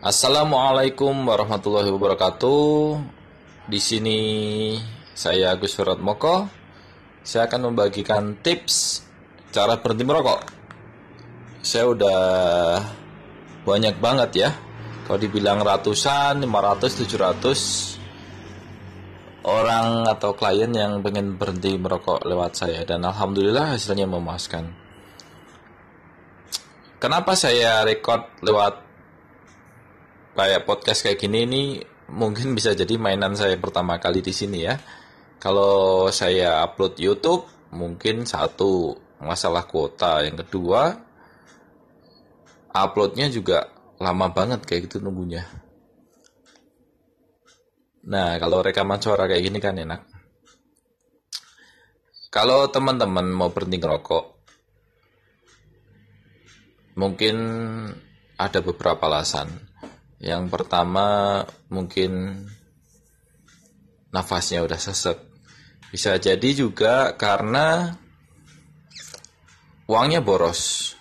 Assalamualaikum warahmatullahi wabarakatuh. Di sini saya Agus Firot Moko. Saya akan membagikan tips cara berhenti merokok. Saya udah banyak banget ya. Kalau dibilang ratusan, 500, 700 orang atau klien yang pengen berhenti merokok lewat saya dan alhamdulillah hasilnya memuaskan. Kenapa saya record lewat kayak podcast kayak gini ini mungkin bisa jadi mainan saya pertama kali di sini ya. Kalau saya upload YouTube mungkin satu masalah kuota, yang kedua uploadnya juga lama banget kayak gitu nunggunya. Nah, kalau rekaman suara kayak gini kan enak. Kalau teman-teman mau berhenti ngerokok, mungkin ada beberapa alasan yang pertama mungkin nafasnya udah sesek. Bisa jadi juga karena uangnya boros.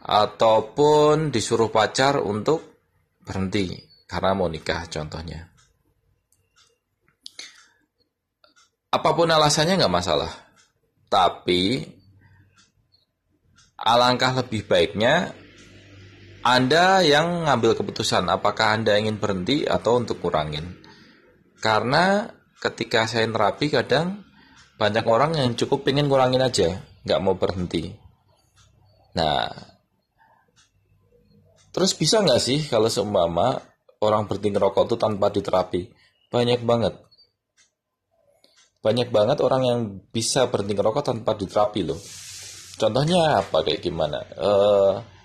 Ataupun disuruh pacar untuk berhenti karena mau nikah contohnya. Apa pun alasannya nggak masalah. Tapi alangkah lebih baiknya anda yang ngambil keputusan apakah Anda ingin berhenti atau untuk kurangin. Karena ketika saya terapi kadang banyak orang yang cukup ingin kurangin aja, nggak mau berhenti. Nah, terus bisa nggak sih kalau seumpama orang berhenti ngerokok itu tanpa diterapi? Banyak banget. Banyak banget orang yang bisa berhenti ngerokok tanpa diterapi loh. Contohnya apa kayak gimana? Uh,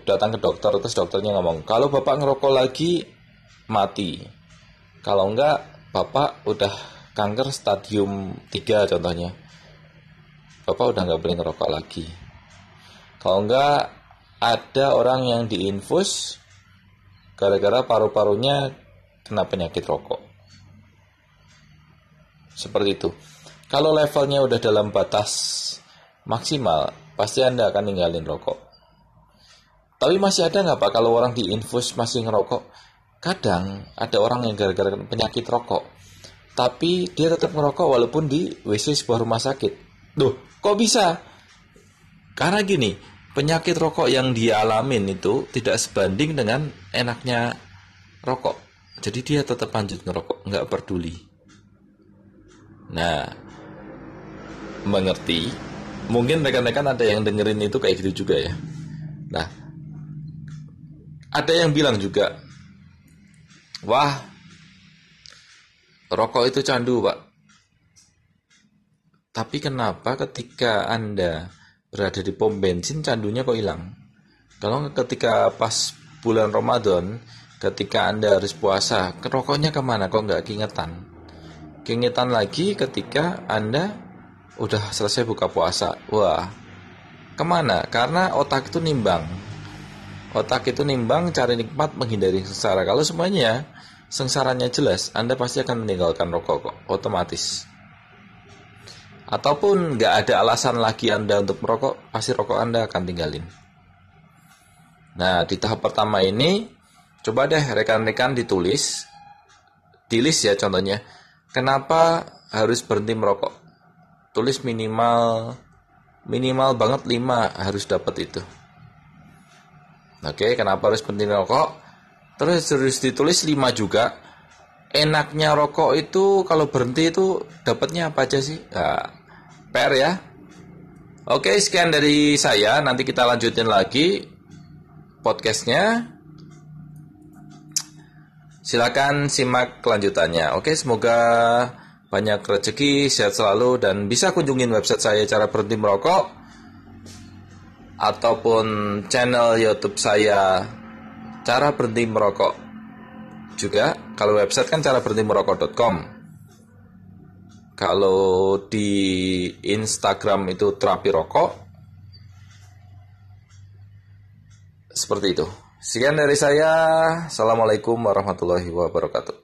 datang ke dokter terus dokternya ngomong kalau bapak ngerokok lagi mati. Kalau enggak bapak udah kanker stadium 3 contohnya. Bapak udah nggak boleh ngerokok lagi. Kalau enggak ada orang yang diinfus gara-gara paru-parunya kena penyakit rokok. Seperti itu. Kalau levelnya udah dalam batas maksimal pasti anda akan ninggalin rokok tapi masih ada nggak Pak kalau orang diinfus masih ngerokok? Kadang ada orang yang gara-gara penyakit rokok, tapi dia tetap ngerokok walaupun di WC sebuah rumah sakit. Duh, kok bisa? Karena gini, penyakit rokok yang dia alamin itu tidak sebanding dengan enaknya rokok. Jadi dia tetap lanjut ngerokok, nggak peduli. Nah, mengerti? Mungkin rekan-rekan ada yang dengerin itu kayak gitu juga ya. Nah, ada yang bilang juga, wah, rokok itu candu, Pak. Tapi kenapa ketika Anda berada di pom bensin candunya kok hilang? Kalau ketika pas bulan Ramadan, ketika Anda harus puasa, rokoknya ke mana? Kok nggak keingetan? Keingetan lagi ketika Anda udah selesai buka puasa. Wah, ke mana? Karena otak itu nimbang Otak itu nimbang cari nikmat menghindari sengsara. Kalau semuanya sengsaranya jelas, Anda pasti akan meninggalkan rokok kok, otomatis. Ataupun nggak ada alasan lagi Anda untuk merokok, pasti rokok Anda akan tinggalin. Nah, di tahap pertama ini, coba deh rekan-rekan ditulis, di list ya contohnya, kenapa harus berhenti merokok? Tulis minimal, minimal banget 5 harus dapat itu. Oke, kenapa harus penting rokok? Terus harus ditulis 5 juga. Enaknya rokok itu kalau berhenti itu dapatnya apa aja sih? Nah, PR ya. Oke, sekian dari saya. Nanti kita lanjutin lagi podcastnya. Silakan simak kelanjutannya. Oke, semoga banyak rezeki, sehat selalu, dan bisa kunjungin website saya cara berhenti merokok ataupun channel YouTube saya cara berhenti merokok. Juga kalau website kan cara berhenti merokok.com. Kalau di Instagram itu terapi rokok. Seperti itu. Sekian dari saya. Assalamualaikum warahmatullahi wabarakatuh.